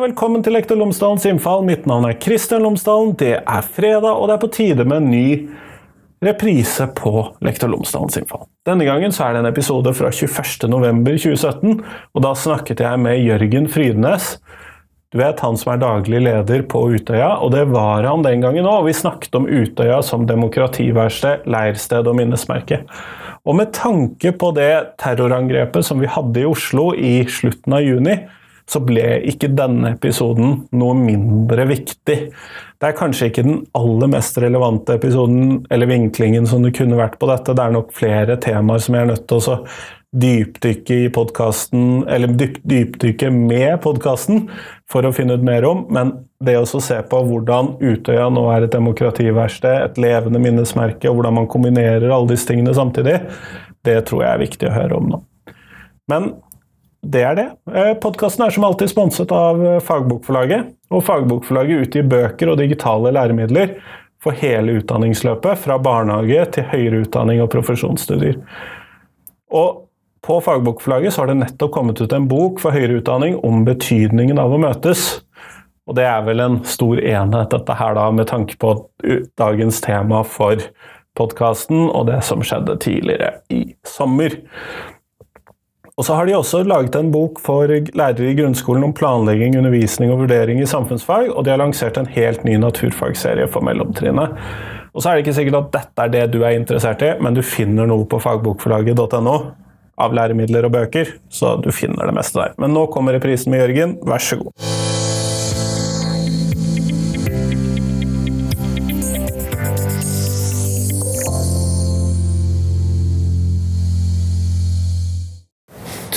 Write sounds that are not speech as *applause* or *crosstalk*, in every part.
Velkommen til Lektor Lomsdalens innfall. Mitt navn er Kristian Lomsdalen. Det er fredag, og det er på tide med en ny reprise på Lektor Lomsdalens innfall. Denne gangen så er det en episode fra 21.11.2017, og da snakket jeg med Jørgen Frydenes. Du vet han som er daglig leder på Utøya, og det var han den gangen òg. Vi snakket om Utøya som demokrativerksted, leirsted og minnesmerke. Og med tanke på det terrorangrepet som vi hadde i Oslo i slutten av juni, så ble ikke denne episoden noe mindre viktig. Det er kanskje ikke den aller mest relevante episoden eller vinklingen som det kunne vært på dette. Det er nok flere temaer som jeg er nødt til å dypdykke i podkasten, eller dypdykke med podkasten, for å finne ut mer om. Men det å se på hvordan Utøya nå er et demokrativerksted, et levende minnesmerke, og hvordan man kombinerer alle disse tingene samtidig, det tror jeg er viktig å høre om nå. Men det er det. Eh, Podkasten er som alltid sponset av eh, Fagbokforlaget. Og Fagbokforlaget utgir bøker og digitale læremidler for hele utdanningsløpet, fra barnehage til høyere utdanning og profesjonsstudier. Og på Fagbokforlaget har det nettopp kommet ut en bok for høyere utdanning om betydningen av å møtes. Og det er vel en stor enhet, dette her, da, med tanke på dagens tema for podkasten og det som skjedde tidligere i sommer. Og så har de også laget en bok for lærere i grunnskolen om planlegging, undervisning og vurdering i samfunnsfag, og de har lansert en helt ny naturfagserie for mellomtrinnet. Og så er det ikke sikkert at dette er det du er interessert i, men du finner noe på fagbokforlaget.no av læremidler og bøker, så du finner det meste der. Men nå kommer reprisen med Jørgen, vær så god.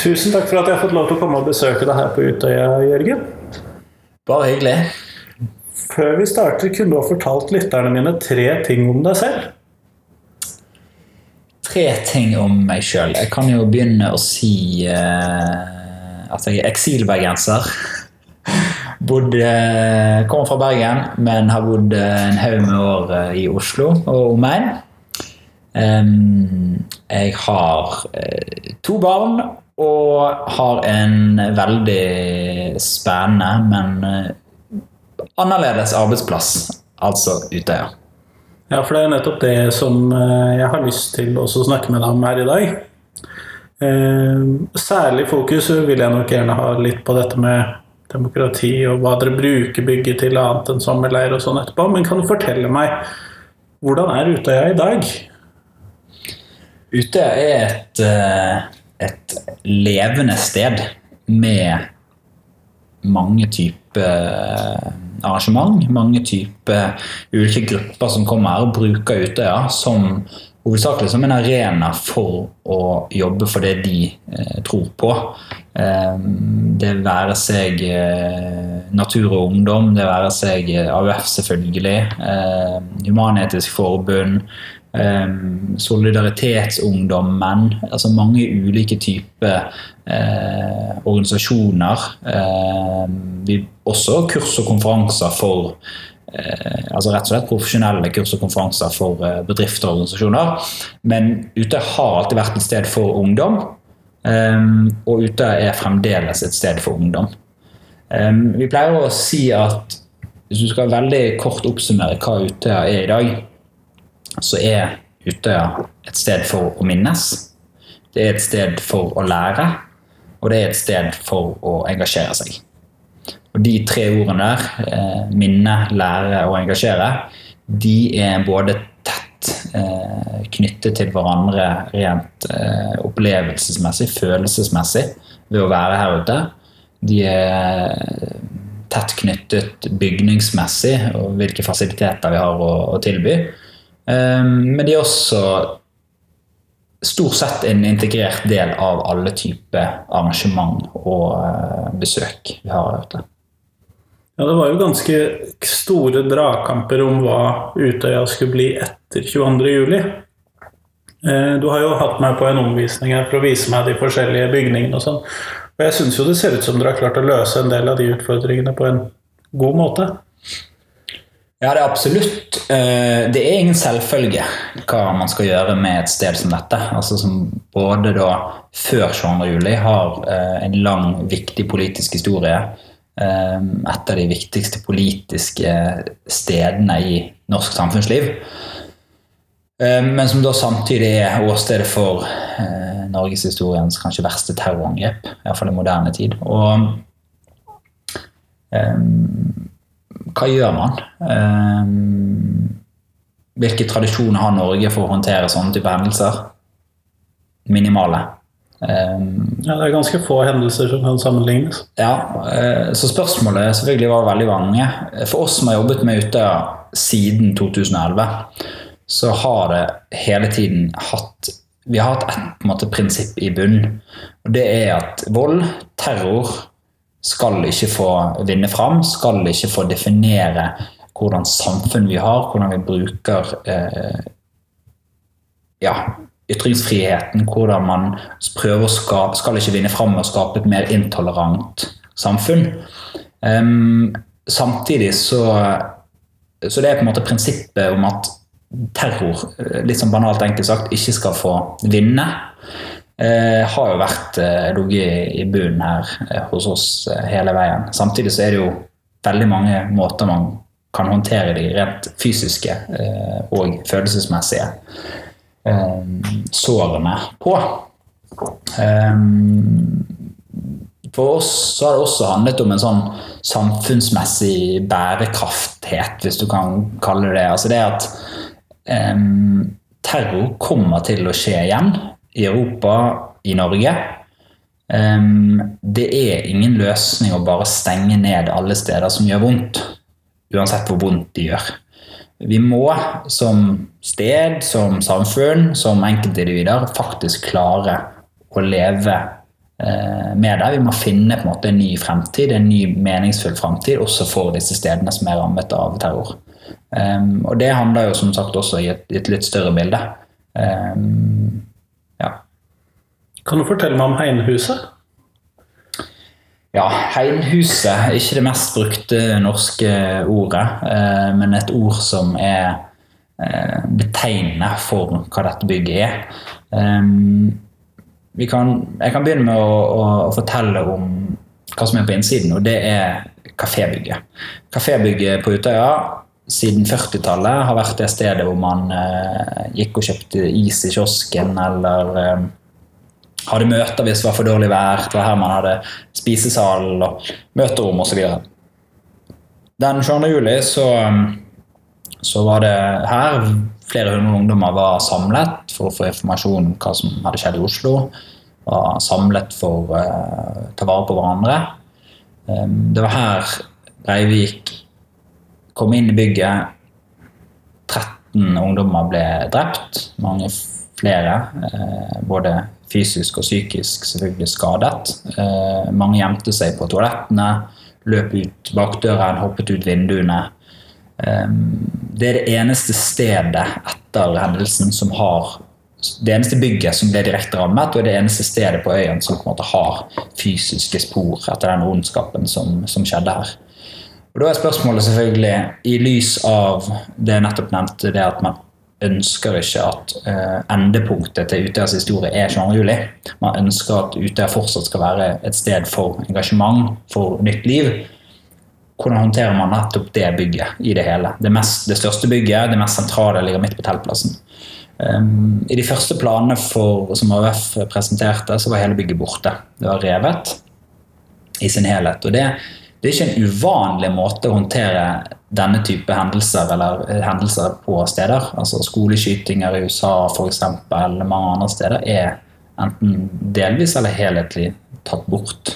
Tusen takk for at jeg har fått lov til å komme og besøke deg her på Utøya, Jørgen. Bare hyggelig. Før vi starter, kunne du ha fortalt lytterne mine tre ting om deg selv? Tre ting om meg sjøl. Jeg kan jo begynne å si uh, at jeg er eksilbergenser. *laughs* Bodde, kommer fra Bergen, men har bodd en haug med år i Oslo og omegn. Um, jeg har uh, to barn og har en veldig spennende, men eh, annerledes arbeidsplass, altså Utøya. Ja, for det er nettopp det som eh, jeg har lyst til å snakke med deg om her i dag. Eh, særlig fokus vil jeg nok gjerne ha litt på dette med demokrati og hva dere bruker bygget til annet enn sommerleir og sånn etterpå. Men kan du fortelle meg hvordan er Utøya i dag? Utøya er et et levende sted med mange typer arrangement. Mange typer ulike grupper som kommer her og bruker Utøya som hovedsakelig som en arena for å jobbe for det de eh, tror på. Eh, det være seg eh, Natur og Ungdom, det være seg AUF selvfølgelig, eh, Human-Etisk Forbund, Um, solidaritetsungdommen. Altså mange ulike typer uh, organisasjoner. Uh, vi, også kurs og konferanser for uh, altså rett og slett profesjonelle kurs og konferanser for bedrifter og organisasjoner. Men Ute har alltid vært et sted for ungdom, um, og Ute er fremdeles et sted for ungdom. Um, vi pleier å si at hvis du skal veldig kort oppsummere hva Utøya er i dag, så er Utøya et sted for å minnes. Det er et sted for å lære, og det er et sted for å engasjere seg. Og De tre ordene der, eh, minne, lære og engasjere, de er både tett eh, knyttet til hverandre rent eh, opplevelsesmessig, følelsesmessig, ved å være her ute. De er tett knyttet bygningsmessig og hvilke fasiliteter vi har å, tilby. Ehm, men de er også stort sett en integrert del av alle typer arrangement og eh, besøk vi har ute. Ja, det var jo ganske store dragkamper om hva Utøya skulle bli etter 22.07. Eh, du har jo hatt meg på en omvisning her for å vise meg de forskjellige bygningene og sånn. Og jeg syns jo det ser ut som dere har klart å løse en del av de utfordringene på en god måte. Ja, det er absolutt. Eh, det er ingen selvfølge hva man skal gjøre med et sted som dette. Altså Som både da før 22. juli har eh, en lang, viktig politisk historie. et av de viktigste politiske stedene i norsk samfunnsliv. Men som da samtidig er åstedet for norgeshistoriens kanskje verste terrorangrep, iallfall i moderne tid. Og um, hva gjør man? Um, hvilke tradisjoner har Norge for å håndtere sånne type hendelser? Minimale. Um, ja, Det er ganske få hendelser som kan sammenlignes. Ja, uh, Så spørsmålet selvfølgelig var veldig mange. For oss som har jobbet med Utøya siden 2011, så har det hele tiden hatt vi har hatt ett prinsipp i bunn. og Det er at vold, terror, skal ikke få vinne fram. Skal ikke få definere hvordan samfunn vi har, hvordan vi bruker eh, ja, ytringsfriheten. Hvordan man prøver å skape Skal ikke vinne fram å skape et mer intolerant samfunn. Um, samtidig så, så det er på en måte prinsippet om at terror, eh, litt sånn banalt enkelt sagt, ikke skal få vinne, eh, har jo vært eh, ligget i bunnen her eh, hos oss eh, hele veien. Samtidig så er det jo veldig mange måter man kan håndtere de rent fysiske eh, og følelsesmessige sårene på. For oss så har det også handlet om en sånn samfunnsmessig bærekrafthet, hvis du kan kalle det det. Altså det at um, terror kommer til å skje igjen i Europa, i Norge. Det er ingen løsning å bare stenge ned alle steder som gjør vondt, uansett hvor vondt de gjør. Vi må som sted, som samfunn, som enkeltindivider faktisk klare å leve eh, med det. Vi må finne en måte en ny fremtid, en ny meningsfull fremtid, også for disse stedene som er rammet av terror. Um, og det handler jo som sagt også i et, et litt større bilde. Um. Kan du fortelle meg om Heinhuset? Ja, Heinhuset er ikke det mest brukte norske ordet, uh, men et ord som er uh, betegnende for hva dette bygget er. Um, kan, jeg kan begynne med å, å, fortelle om hva som er på innsiden, og det er kafébygget. Kafébygget på Utøya siden 40-tallet har vært det stedet hvor man eh, gikk og kjøpte is i kiosken, eller eh, hadde møter hvis det var for dårlig vær. Det var her man hadde spisesal og møterom osv. Den 22. juli så, så var det her flere hundre ungdommer var samlet for å få informasjon om hva som hadde skjedd i Oslo. Var samlet for å uh, ta vare på hverandre. Um, det var her Breivik kom inn i bygget. 13 ungdommer ble drept. Mange flere. Eh, både fysisk og psykisk selvfølgelig skadet. Eh, mange gjemte seg på toalettene, løp ut bakdøren, hoppet ut vinduene. Eh, det er det eneste stedet etter hendelsen som har det eneste bygget som ble direkte rammet, og det eneste stedet på øyen som på en måte har fysiske spor etter den ondskapen som, som skjedde her. Og Da er spørsmålet selvfølgelig, i lys av det jeg nettopp nevnte, det at man ønsker ikke at uh, endepunktet til Utøyas historie er 22. juli. Man ønsker at Utøya fortsatt skal være et sted for engasjement, for nytt liv. Hvordan håndterer man nettopp det bygget i det hele? Det, mest, det største bygget, det mest sentrale, ligger midt på teltplassen. Um, I de første planene for, som AUF presenterte, så var hele bygget borte. Det var revet i sin helhet. og det det er ikke en uvanlig måte å håndtere denne type hendelser eller eh, hendelser på steder. Altså Skoleskytinger i USA f.eks. eller mange andre steder er enten delvis eller helhetlig tatt bort.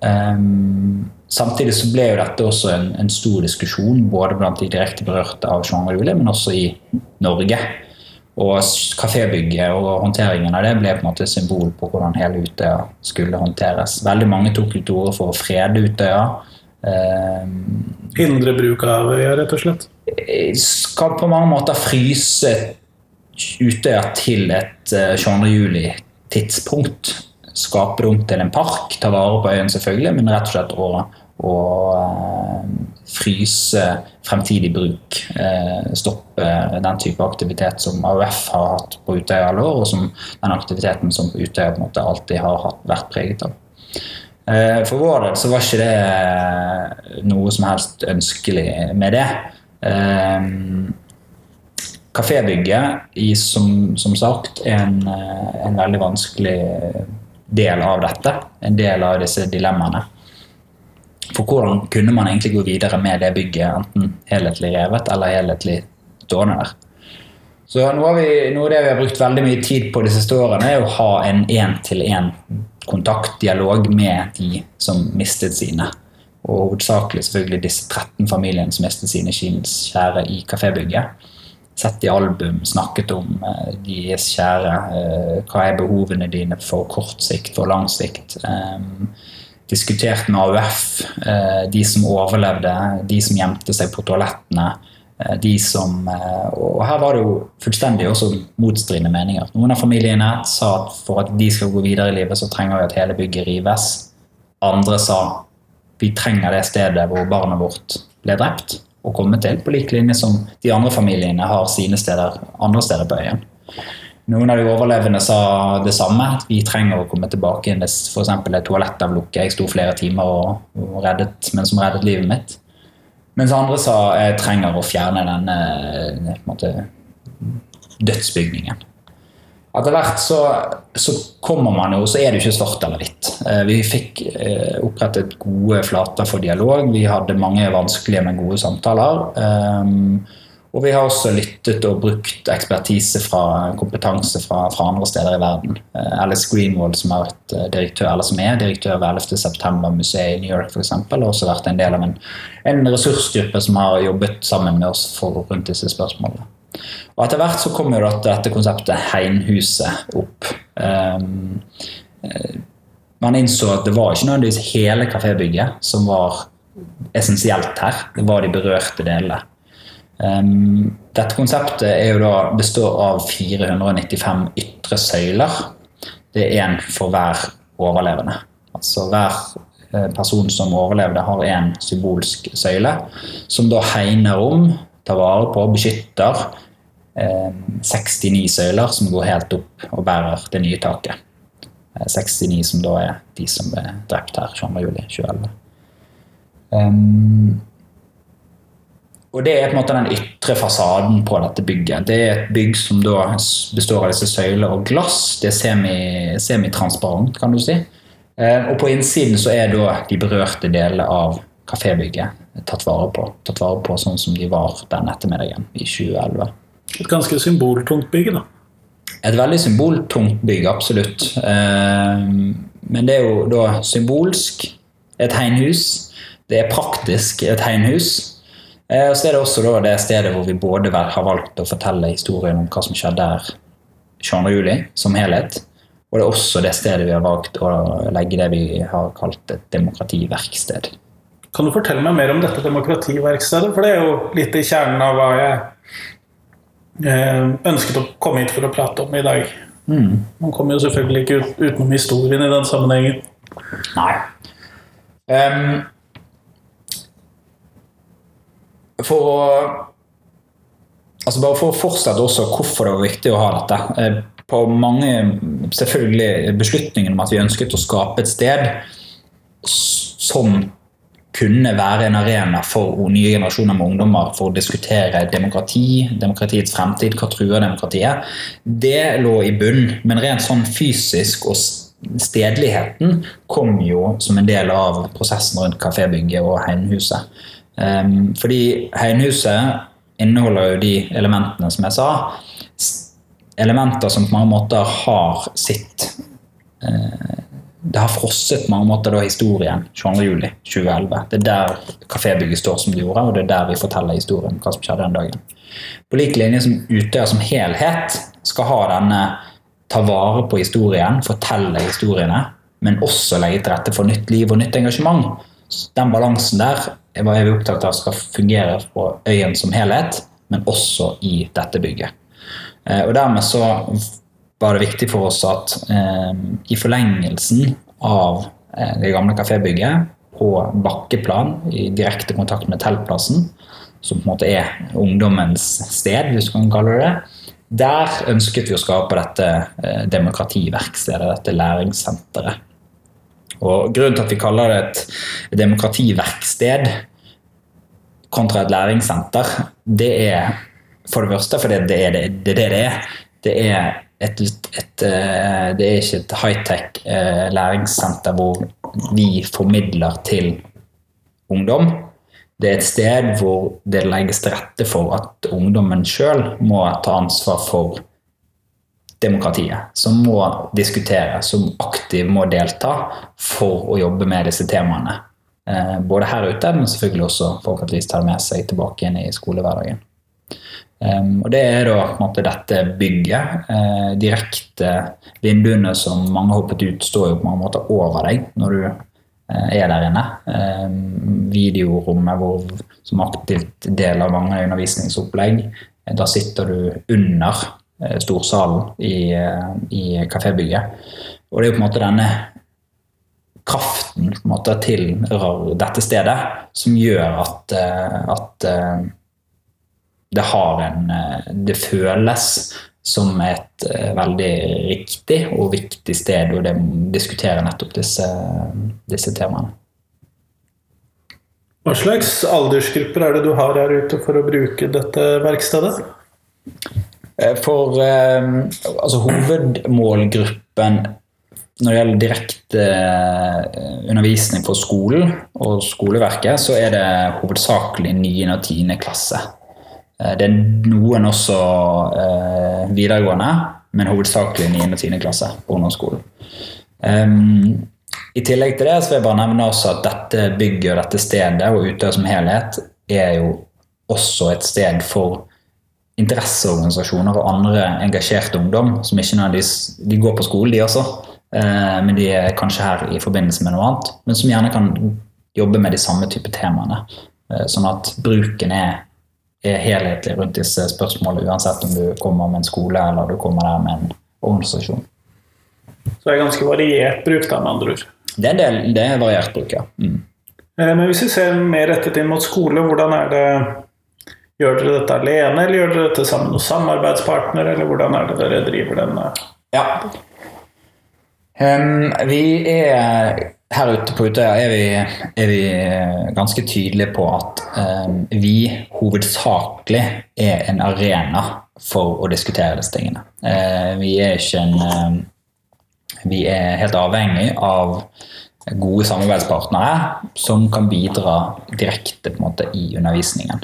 Um, samtidig så ble jo dette også en, en stor diskusjon både blant de direkte berørte av 22. juli, men også i Norge. Og kafébygget og håndteringen av det ble på en måte symbol på hvordan hele Utøya skulle håndteres. Veldig mange tok til orde for å frede Utøya. Eh, Hindre bruk av øya, rett og slett? Skal på mange måter fryse Utøya til et 22. Eh, juli-tidspunkt. Skape det om til en park, ta vare på øyen selvfølgelig, men rett og slett å, å fryse fremtidig bruk. Eh, stoppe den type aktivitet som AUF har hatt på Utøya alle år, og som den aktiviteten som Utøya på en måte alltid har vært preget av. Eh, For vår del så var ikke det noe som helst ønskelig med det. Eh, Kafébygget i, som, som sagt er en, eh, en veldig vanskelig del av dette. En del av disse dilemmaene. For hvordan kunne man egentlig gå videre med det bygget, enten helhetlig revet eller helhetlig stående der? Så noe vi, noe av det vi har brukt veldig mye tid på de siste årene, er å ha en én-til-én-kontakt, dialog med de som mistet sine. Og hovedsakelig selvfølgelig disse 13 familiene som mistet sine kjære i kafébygget. Sett i album, snakket om eh, deres kjære. eh, hva er behovene dine for kort sikt, for lang sikt? Um, diskutert med AUF, eh, de som overlevde, de som gjemte seg på toalettene. Eh, De som, eh, og her var det jo fullstendig også motstridende meninger. Noen av familiene sa at for at de skal gå videre i livet, så trenger vi at hele bygget rives. Andre sa vi trenger det stedet hvor barnet vårt ble drept, å komme til, på lik linje som de andre familiene har sine steder andre steder på øyen. Noen av de overlevende sa det samme. at Vi trenger å komme tilbake inn hvis f.eks. et lukket. jeg sto flere timer og, og reddet, men som reddet livet mitt. Mens andre sa jeg trenger å fjerne denne en måte, dødsbygningen. Etter hvert så, så kommer man jo, så er det jo ikke svart eller hvitt. Eh, Vi fikk eh, opprettet gode flater for dialog. Vi hadde mange vanskelige, men gode samtaler. Og vi har også lyttet og brukt ekspertise fra kompetanse fra, fra andre steder i verden. Eh, Alice Greenwald, som, eh, direktør, eller som er direktør ved 11. september-museet i New York, f.eks., har også vært en del av en, en ressursgruppe som har jobbet sammen med oss for, rundt disse spørsmålene. Og Etter hvert så kom jo dette, dette konseptet Heimhuset opp. Um, man innså at det var ikke nødvendigvis hele kafébygget som var essensielt her. Det var de berørte delene. Um, dette konseptet da, består av 495 ytre søyler. Det er én for hver overlevende. Altså hver eh, person som overlevde, har en symbolsk søyle, som da hegner om, tar vare på, beskytter eh, 69 søyler som går helt opp og bærer det nye taket. Eh, 69 som da er de som ble drept her 22.07.2011. Um, og Det er på en måte den ytre fasaden på dette bygget. Det er et bygg som da består av disse søyler og glass. Det er semi- semitransparent, kan du si. Eh, Og på innsiden så er da de berørte delene av kafébygget tatt vare på. Tatt vare på sånn som de var den ettermiddagen i 2011. Et ganske symboltungt bygg, da. Et veldig symboltungt bygg, absolutt. Eh, Men det er jo da symbolsk et hegnhus. Det er praktisk et hegnhus. Eh, så er det også da det stedet hvor vi både har valgt å fortelle historien om hva som skjedde her 22. juli som helhet. Og det er også det stedet vi har valgt å legge det vi har kalt et demokrativerksted. Kan du fortelle meg mer om dette demokrativerkstedet? For det er jo litt i kjernen av hva jeg eh, ønsket å komme hit for å prate om i dag. Man kommer jo selvfølgelig ikke utenom historien i den sammenhengen. Nei. Ehm, for å Altså bare For å fortsette også hvorfor det var viktig å ha dette. Eh, På mange selvfølgelig beslutningen om at vi ønsket å skape et sted som kunne være en arena for nye generasjoner med ungdommer for å diskutere demokrati, demokratiets fremtid, hva truer demokratiet. Det lå i bunn, men rent sånn fysisk og stedligheten kom jo som en del av prosessen rundt kafébygget og Hegnhuset. Um, fordi Hegnhuset inneholder jo de elementene som jeg sa. Elementer som på mange måter har sitt det har frosset på mange måter da historien 22.07.2011. Det er der kafébygget står som det gjorde, og det er der vi forteller historien hva som skjedde den dagen. På lik linje som Utøya som helhet skal ha denne ta vare på historien, fortelle historiene, men også legge til rette for nytt liv og nytt engasjement. Den balansen der hva vi opptatt av skal fungere på øyen som helhet, men også i dette bygget. Eh, Og dermed så var det viktig for oss at eh, i forlengelsen av eh, det gamle kafébygget, på bakkeplan, i direkte kontakt med teltplassen, som på en måte er ungdommens sted, hvis du kan kalle det det, der ønsket vi å skape dette eh, demokrativerkstedet, dette læringssenteret. Og Grunnen til at vi kaller det et demokrativerksted kontra et læringssenter, det er for det første fordi det er det det, det, det er. Det er, et, et, eh, det er ikke et high-tech eh, læringssenter hvor vi formidler til ungdom. Det er et sted hvor det legges til rette for at ungdommen sjøl må ta ansvar for demokratiet. Som må diskutere, som aktivt må delta for å jobbe med disse temaene. Eh, både her ute, men selvfølgelig også forhåpentligvis ta det med seg tilbake igjen i skolehverdagen. Um, og Det er da på en måte dette bygget. Eh, direkte vinduene som mange hoppet ut, står jo på mange måter over deg når du eh, er der inne. Eh, videorommet hvor, som aktivt del av mange undervisningsopplegg. Uh, da sitter du under storsalen i, i kafébygget. Og det er jo på en måte denne kraften måte, til dette stedet som gjør at, at det har en eh, Det føles som et eh, veldig riktig og viktig sted å diskutere nettopp disse, disse temaene. Hva slags aldersgrupper er det du har her ute for å bruke dette verkstedet? Eh, for altså, hovedmålgruppen når det gjelder direkte undervisning for skolen og skoleverket, så er det hovedsakelig 9. og 10. klasse. Eh, det er noen også eh, videregående, men hovedsakelig 9. og 10. klasse på ungdomsskolen. Um, I tillegg til det så vil jeg bare nevne også at dette bygget og dette stedet og Utøya som helhet er jo også et sted for interesseorganisasjoner og andre engasjerte ungdom som ikke nødvendigvis de går på skole, de også. Uh, men de er kanskje her i forbindelse med noe annet. Men som gjerne kan jobbe med de samme type temaene. Uh, sånn at bruken er er helhetlig rundt disse spørsmålene, uansett om du kommer med en skole eller du kommer der med en organisasjon. Så det er ganske variert bruk, da, med andre ord? Det er, del, det er variert bruk, ja. Mm. Eh, men hvis vi ser mer rettet inn mot skole, hvordan er det Gjør dere dette alene, eller gjør dere dette sammen med samarbeidspartnere, eller hvordan er det dere driver denne? Ja. Um, vi er her ute på Utøya er vi, er vi ganske tydelige på at um, vi hovedsakelig er en arena for å diskutere disse tingene. Uh, vi er ikke en um, Vi er helt avhengig av gode samarbeidspartnere som kan bidra direkte måte i undervisningen.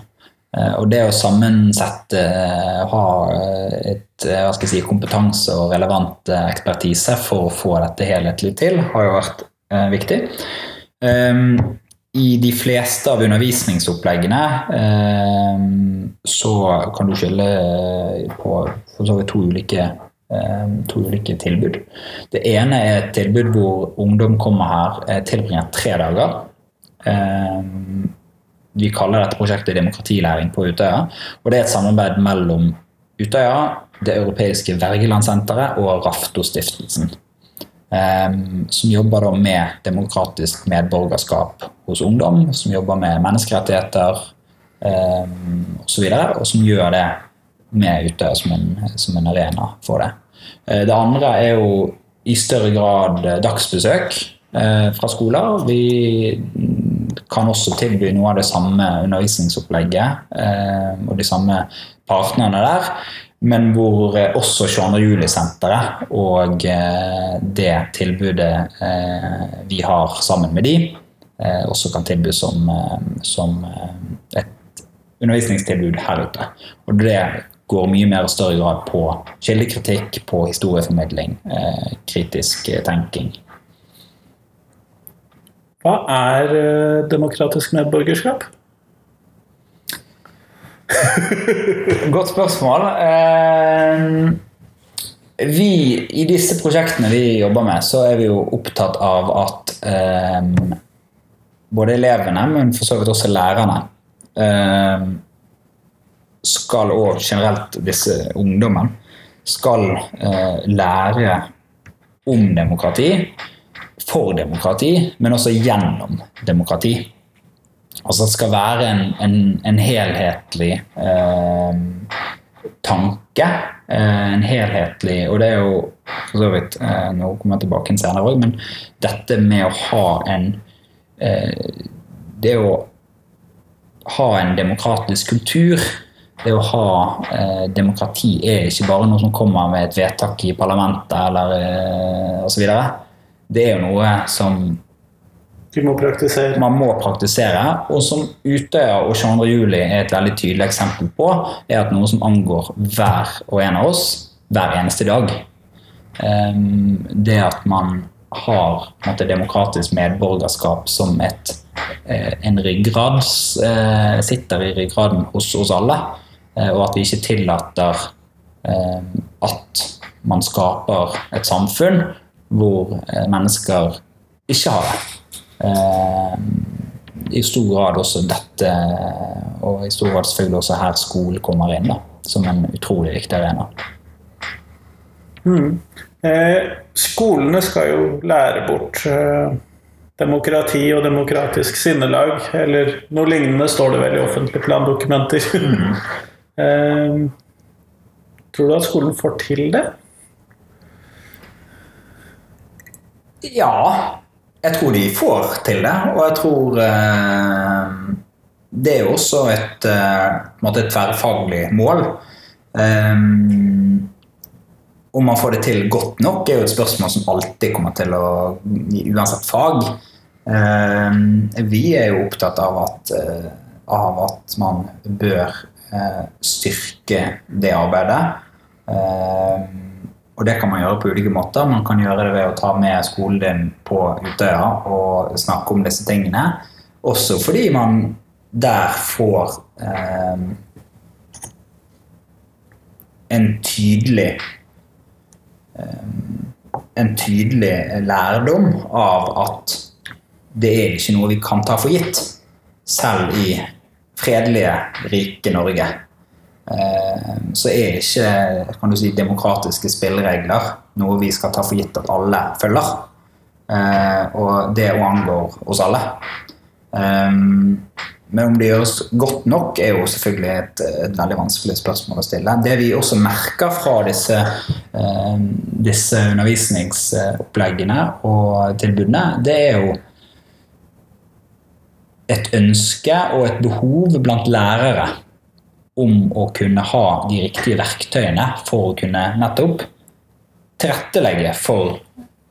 Uh, og det å sammensette, uh, ha et hva skal jeg si, kompetanse og relevant ekspertise for å få dette helhetlig til, har jo vært eh, viktig. Um, I de fleste av undervisningsoppleggene um, så kan du skille på for så vidt to ulike to ulike tilbud. Det ene er et tilbud hvor ungdom kommer her, eh, tilbringer tre dager. Vi kaller dette prosjektet Demokratilæring på Utøya. og Det er et samarbeid mellom Utøya, Det europeiske vergelandssenteret og Raftostiftelsen. Um, som jobber med demokratisk medborgerskap hos ungdom, som jobber med menneskerettigheter um, osv., og, og som gjør det med Utøya som, som, en arena for det. Uh, det andre er jo i større grad dagsbesøk uh, fra skoler. Vi kan også tilby noe av det samme undervisningsopplegget eh, og de samme partnerne der men hvor eh, også 22. juli-senteret og eh, det tilbudet eh, vi har sammen med de, også kan tilbys som, som et undervisningstilbud her ute. Og det går mye mer og større grad på kildekritikk, på historieformidling, kritisk tenking. Hva er demokratisk medborgerskap? *laughs* Godt spørsmål. Eh, vi, I disse prosjektene vi jobber med, så er vi jo opptatt av at eh, både elevene, men for så vidt også lærerne, eh, skal, og generelt disse ungdommen, skal lære om demokrati, for demokrati, men også gjennom demokrati. Altså det skal være en, en, en helhetlig eh, tanke. Eh, en helhetlig Og det er jo for så vidt eh, Nå kommer jeg tilbake en senere òg, men dette med å ha en eh, Det å ha en demokratisk kultur det å ha demokrati er ikke bare noe som kommer med et vedtak i parlamentet eller eh, osv. Det er jo noe som må man må praktisere, og som Utøya og 22. juli er et veldig tydelig eksempel på, er at noe som angår hver og en av oss hver eneste dag. Ehm, det at man har måtte, demokratisk medborgerskap som et, eh, en ryggrad, eh, sitter i ryggraden hos oss alle, eh, og at vi ikke tillater eh, at man skaper et samfunn hvor eh, mennesker ikke har det. Eh, I stor grad også dette, og i stor grad selvfølgelig også her skolen kommer inn da, som en utrolig viktig arena. Eh, skolene skal jo lære bort eh, demokrati og demokratisk sinnelag, eller noe lignende står det vel i offentlige plandokumenter. *laughs* eh, tror du at skolen får til det? Ja, jeg tror de får til det, og jeg tror eh, det er jo også et, eh, et tverrfaglig mål. Eh, om man får det til godt nok, er jo et spørsmål som alltid kommer til å Uansett fag. Eh, vi er jo opptatt av at, av at man bør eh, styrke det arbeidet. Eh, og det kan man gjøre på ulike måter. Man kan gjøre det ved å ta med skolen din på Utøya og snakke om disse tingene. Også fordi man der får eh, en tydelig eh, en tydelig lærdom av at det er ikke noe vi kan ta for gitt, selv i fredelige, rike Norge. Eh, så er ikke kan du si, demokratiske spilleregler noe vi skal ta for gitt at alle følger. Eh, og det angår oss alle. Eh, men om det gjøres godt nok, er jo selvfølgelig et, et veldig vanskelig spørsmål å stille. Det vi også merker fra disse, disse undervisningsoppleggene og tilbudene, det er jo et ønske og et behov blant lærere om å kunne ha de riktige verktøyene for å kunne nettopp tilrettelegge for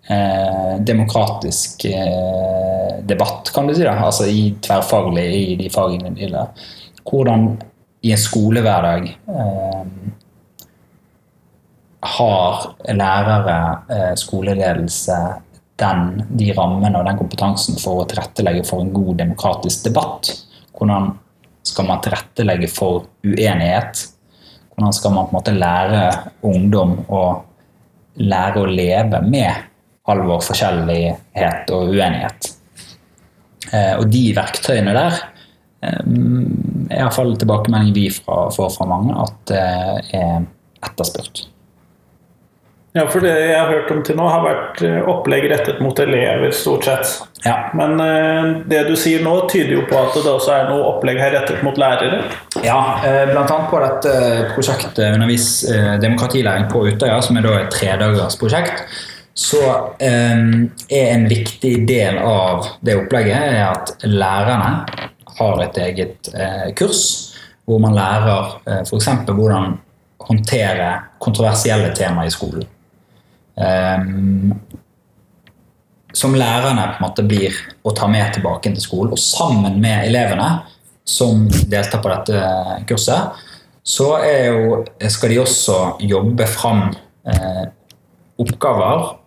eh, demokratisk eh, debatt, kan du si. da, altså i tverrfaglig i de fagene de. Hvordan i en skolehverdag eh, har lærere, eh, skoleledelse, den, de rammene og den kompetansen for å tilrettelegge for en god demokratisk debatt? Hvordan skal man tilrettelegge for uenighet? Hvordan skal man på en måte lære ungdom å lære å leve med all vår forskjellighet og uenighet? Eh, og de verktøyene der eh, er iallfall tilbakemelding vi får fra mange at det er etterspurt. Ja, for det jeg har hørt om til nå, har vært eh, opplegg rettet mot elever, stort sett. Ja. Men eh, det du sier nå, tyder jo på at det også er noe opplegg her rettet mot lærere. Ja, eh, annet på dette prosjektet Undervis demokratilæring på Utøya, som er da et tredagersprosjekt. så er en viktig del av det opplegget at lærerne har et eget kurs hvor man lærer f.eks. hvordan håndtere kontroversielle temaer i skolen. Um, som lærerne på en måte blir å ta med tilbake til skolen. Og sammen med elevene som deltar på dette kurset, så jo, skal de også jobbe fram eh, oppgaver,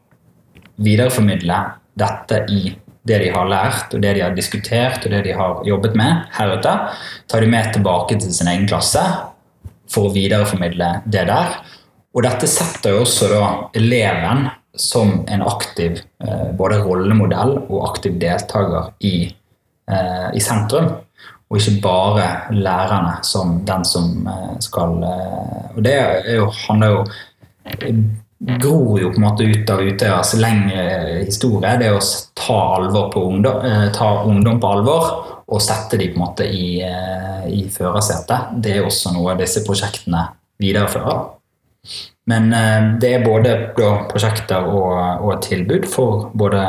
videreformidle dette i det de har lært, og det de har diskutert og det de har jobbet med heretter. Ta de med tilbake til sin egen klasse for å videreformidle det der. Og dette setter jo også da eleven som en aktiv eh, både rollemodell og aktiv deltaker i, eh, i, sentrum. Og ikke bare lærerne som den som eh, skal Og det jo, handler jo gror jo på en måte ut av Utøyas lengre historie. Det å ta, på ungdom, ta ungdom på alvor og sette dem på en måte i, i førersetet. Det er også noe disse prosjektene videreføre. Men eh, det er både prosjekter og, og tilbud for både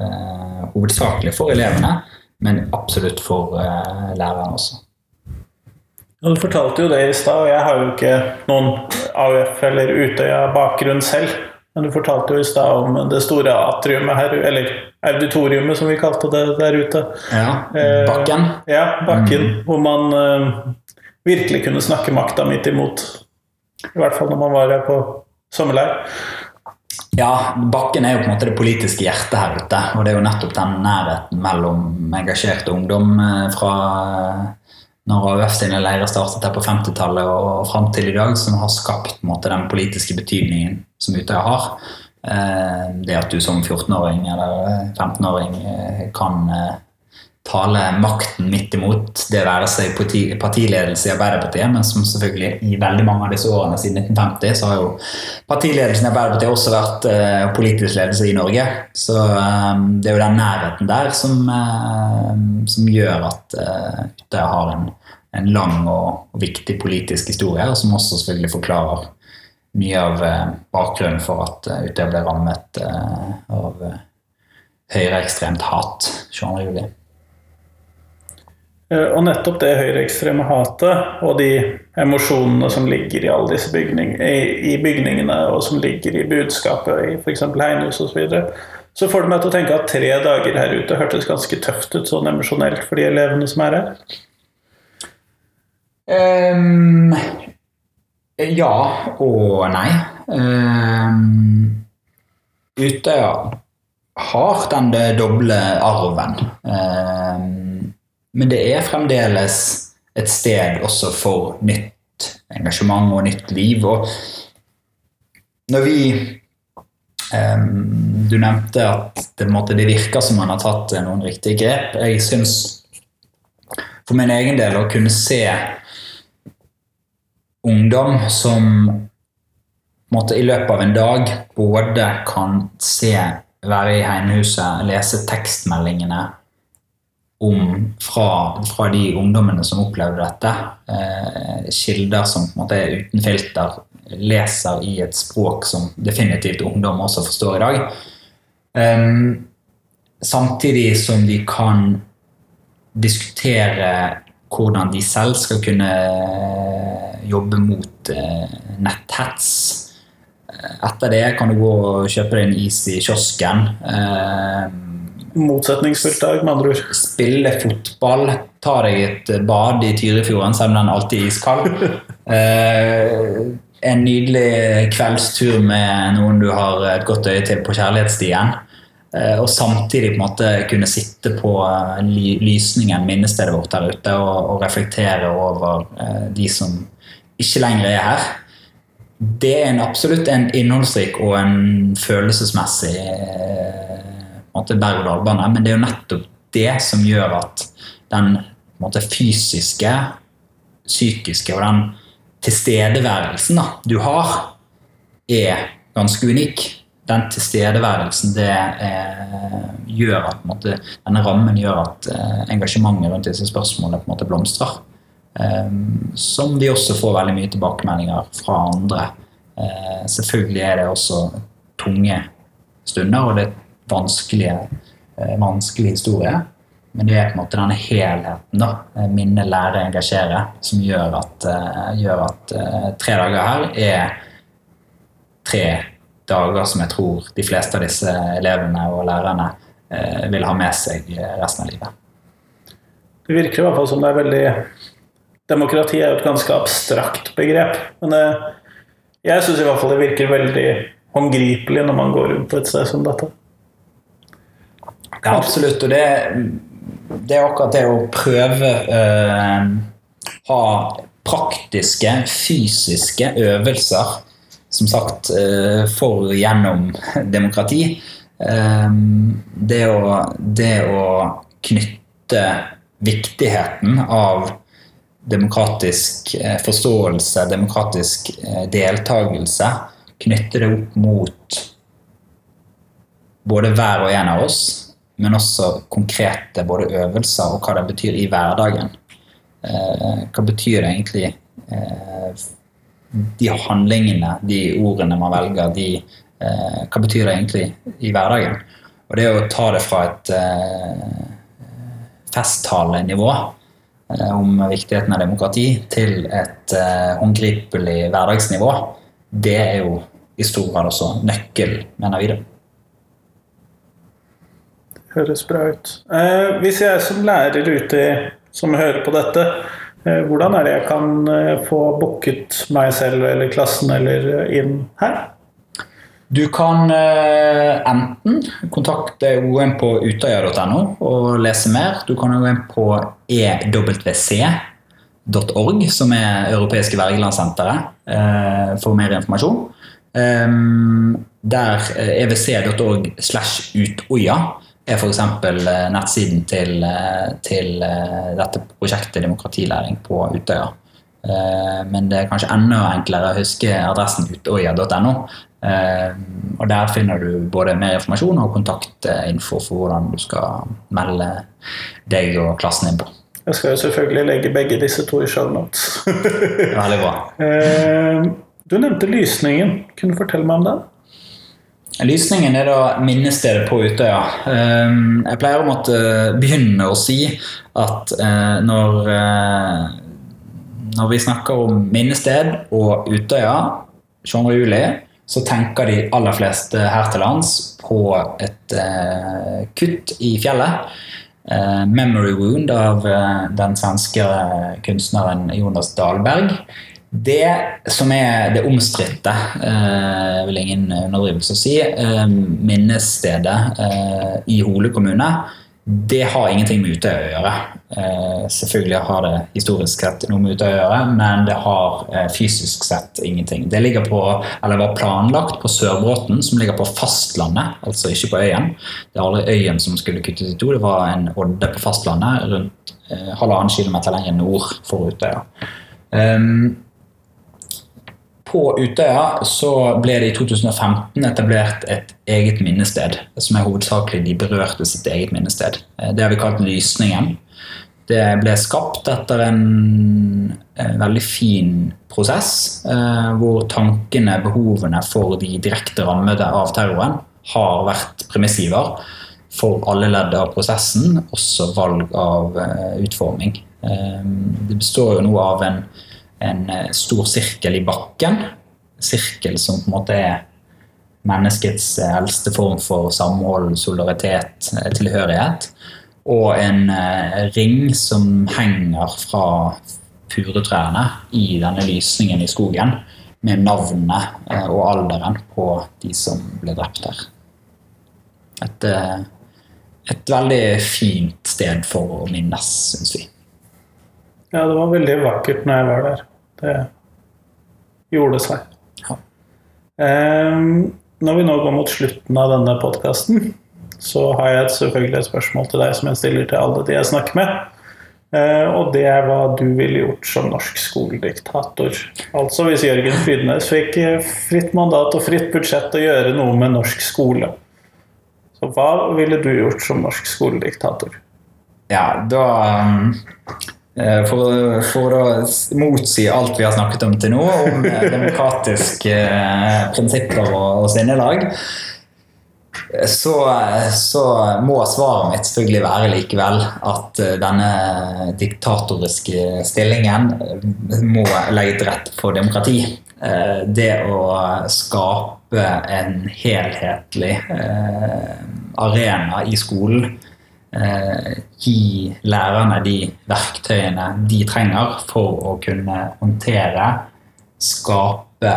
eh, hovedsakelig for elevene, men absolutt for eh, lærerne også. Du fortalte jo det i stad, og jeg har jo ikke noen AUF- eller Utøya-bakgrunn selv. Men du fortalte jo i stad om det store atriumet her, eller auditoriumet som vi kalte det der ute. Ja, Eh, Bakken. Ja, Bakken. Hvor man eh, virkelig kunne snakke makta midt imot. I hvert fall når man var her på sommerleir. Ja, Bakken er jo på en måte det politiske hjertet her ute. Og det er jo nettopp den nærheten mellom engasjert ungdom eh, fra når AUF sine leirer startet her på 50-tallet og fram til i dag, som har skapt måte, den politiske betydningen som Utøya har. Eh, Det at du som 14-åring eller 15-åring eh, kan tale makten midt imot, det være seg parti, partiledelse i Arbeiderpartiet, men som selvfølgelig i veldig mange av disse årene siden 1950 så har jo partiledelsen i Arbeiderpartiet også vært eh, politisk ledelse i Norge. Så eh, det er jo den nærheten der som, eh, som gjør at eh, Utøya har en, en lang og, og viktig politisk historie, og som også selvfølgelig forklarer mye av bakgrunnen for at Utøya ble rammet av høyreekstremt hat 22. Eh, Og nettopp det høyreekstreme hatet og de emosjonene som ligger i alle disse bygning, i, i bygningene, og som ligger i budskapet i f.eks. Heinhus osv., så, så får det meg til å tenke at tre dager her ute hørtes ganske tøft ut sånn emosjonelt for de elevene som er her. Um, ja og nei. Um, Utøya har den doble arven. Ehm, men det er fremdeles et sted også for nytt engasjement og nytt liv. Og når vi um, Du nevnte at det, måte, det virker som man har tatt noen riktige grep. Jeg syns for min egen del å kunne se ungdom som måte, i løpet av en dag både kan se, være i Heimehuset, lese tekstmeldingene om fra, fra de ungdommene som opplevde dette. Eh, kilder som på en måte er uten filter, leser i et språk som definitivt ungdom også forstår i dag. Eh, samtidig som de kan diskutere hvordan de selv skal kunne jobbe mot eh, netthets. Etter det kan du gå og kjøpe deg en is i kiosken. Eh, Motsetningsfullt dag, med andre ord. spille fotball, ta deg et bad i Tyrifjorden, selv om den alltid er iskald. *laughs* Eh, en nydelig kveldstur med noen du har et godt øye til på kjærlighetsstien. Eh, og samtidig på en måte kunne sitte på eh, ly lysningen, minnestedet vårt der ute, og, og reflektere over eh, de som ikke lenger er her. Det er en, absolutt en innholdsrik og en følelsesmessig på en måte berg-og-dal-bane, men det er jo nettopp det som gjør at den måte, fysiske, psykiske og den tilstedeværelsen da, du har, er ganske unik. Den tilstedeværelsen det eh, gjør at måte, denne rammen gjør at eh, engasjementet rundt disse spørsmålene på en måte blomstrer. Eh, som vi også får veldig mye tilbakemeldinger fra andre. Eh, selvfølgelig er det også tunge stunder, og det er vanskelige, eh, vanskelig historie. Men det er på en måte denne helheten, da, eh, minne, lære, engasjere, som gjør at, eh, gjør at tre dager her er tre dager som jeg tror de fleste av disse elevene og lærerne vil ha med seg resten av livet. Det virker i hvert fall som det er veldig Demokrati er jo et ganske abstrakt begrep. Men jeg syns i hvert fall det virker veldig håndgripelig når man går rundt et sted som dette. Ja, absolutt. Og det, det er akkurat det å prøve øh, ha praktiske, fysiske øvelser, som sagt, øh, for gjennom demokrati. Eh, det, å, det å knytte viktigheten av demokratisk forståelse, demokratisk deltakelse, knytte det opp mot både hver og en av oss, men også konkrete både øvelser og hva det betyr i hverdagen. Eh, hva betyr det egentlig eh, de handlingene, de ordene man velger, de, eh, hva betyr det egentlig i hverdagen? Og det å ta det fra et festtalenivå om viktigheten av demokrati til et håndgripelig hverdagsnivå, det er jo i stor grad også nøkkel, mener vi det. Høres bra ut. Eh, hvis jeg som lærer ute som hører på dette, eh, hvordan er det jeg kan eh, få booket meg selv eller klassen eller inn her? Du kan eh, enten kontakte OM på utøya.no og lese mer. Du kan gå inn på ewc.org, som er Europeiske Wergelandsenteret, eh, for mer informasjon. Um, der evc.org slash utoya er f.eks. nettsiden til, til dette prosjektet demokratilæring på Utøya. Men det er kanskje enda enklere å huske adressen utøya.no. Og der finner du både mer informasjon og kontaktinfo for hvordan du skal melde deg og klassen inn på. Jeg skal jo selvfølgelig legge begge disse to i shownotes. Veldig bra. *laughs* Du nevnte Lysningen. Kunne du fortelle meg om den? Lysningen er da minnestedet på Utøya. Jeg pleier å måtte begynne å si at når, når vi snakker om minnested og Utøya 22. juli, så tenker de aller fleste her til lands på et kutt i fjellet. Memory Wound av den svenske kunstneren Jonas Dahlberg. Det som er det omstridte, eh, vil ingen underdrivelse si, eh, minnestedet eh, i Hole kommune, det har ingenting med Utøya å gjøre. Eh, selvfølgelig har det historisk sett noe med Utøya å gjøre, men det har eh, fysisk sett ingenting. Det ligger på, eller var planlagt på Sørbråten, som ligger på fastlandet, altså ikke på øyen. Det er aldri øyen som skulle kuttes i to, det var en odde på fastlandet rundt eh, halvannen kilometer lenger nord for Utøya. Um, på Utøya så ble det i 2015 etablert et eget minnested, som er hovedsakelig de berørte sitt eget minnested. Det har vi kalt Lysningen. Det ble skapt etter en, en veldig fin prosess, eh, hvor tankene, behovene for de direkte rammede av terroren har vært premissgiver for alle ledd av prosessen, også valg av eh, utforming. Eh, det består jo nå av en en stor sirkel i bakken. Sirkel som på en måte er menneskets eldste form for samhold, solidaritet, tilhørighet. Og en ring som henger fra furutrærne i denne lysningen i skogen. Med navnet og alderen på de som ble drept der. Et, et veldig fint sted for å minnes, syns vi. Ja, det var veldig vakkert når jeg var der. Det gjorde seg. Ja. Um, når vi nå går mot slutten av denne podkasten, så har jeg selvfølgelig et spørsmål til deg som jeg stiller til alle de jeg snakker med. Uh, og det er hva du ville gjort som norsk skolediktator. Altså hvis Jørgen Frydnes fikk fritt mandat og fritt budsjett å gjøre noe med norsk skole. Så hva ville du gjort som norsk skolediktator? Ja, da um for, for, å motsi alt vi har snakket om til nå, om demokratiske prinsipper og, og sinnelag, så, så, må svaret mitt selvfølgelig være likevel at denne diktatoriske stillingen må legge til rette for demokrati. Det å skape en helhetlig arena i skolen Eh, gi lærerne de verktøyene de trenger for å kunne håndtere, skape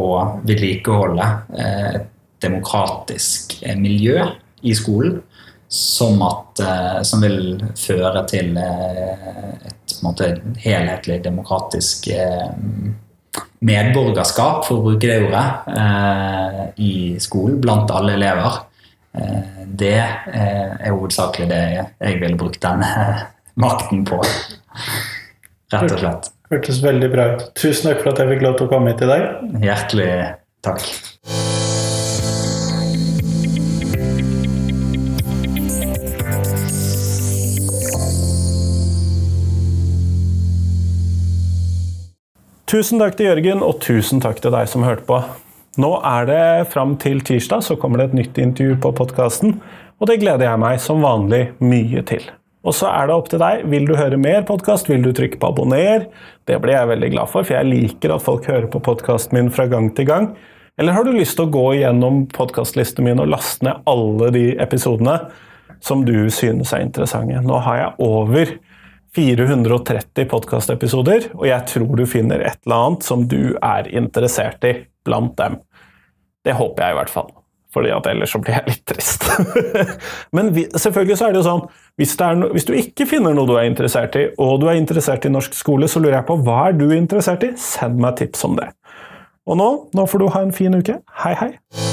og vedlikeholde eh, et demokratisk eh, miljø i skolen. Som, at, som vil føre til et måte, helhetlig demokratisk medborgerskap, for å bruke det ordet, i skolen blant alle elever. Eh, det eh, er hovedsakelig det jeg ville brukt den makten på. Rett og slett. Hørtes veldig bra ut. Tusen takk for at jeg fikk lov til å komme hit i dag. Hjertelig takk. Tusen takk til Jørgen, og tusen takk til deg som hørte på. Nå er det fram til tirsdag, så kommer det et nytt intervju på podkasten, og det gleder jeg meg som vanlig mye til. Og så er det opp til deg. Vil du høre mer podkast, vil du trykke på abonner? Det blir jeg veldig glad for, for jeg liker at folk hører på podkasten min fra gang til gang. Eller har du lyst til å gå gjennom podkastlisten min og laste ned alle de episodene som du synes er interessante? Nå har jeg over 430 podkastepisoder, og jeg tror du finner et eller annet som du er interessert i blant dem. Det håper jeg i hvert fall. Fordi at ellers så blir jeg litt trist. *laughs* Men vi, selvfølgelig så er det jo sånn hvis, det no, hvis, du ikke finner noe du er interessert i, og du er interessert i norsk skole, så lurer jeg på hva er du interessert i? Send meg tips om det. Og nå, nå får du ha en fin uke. Hei, hei!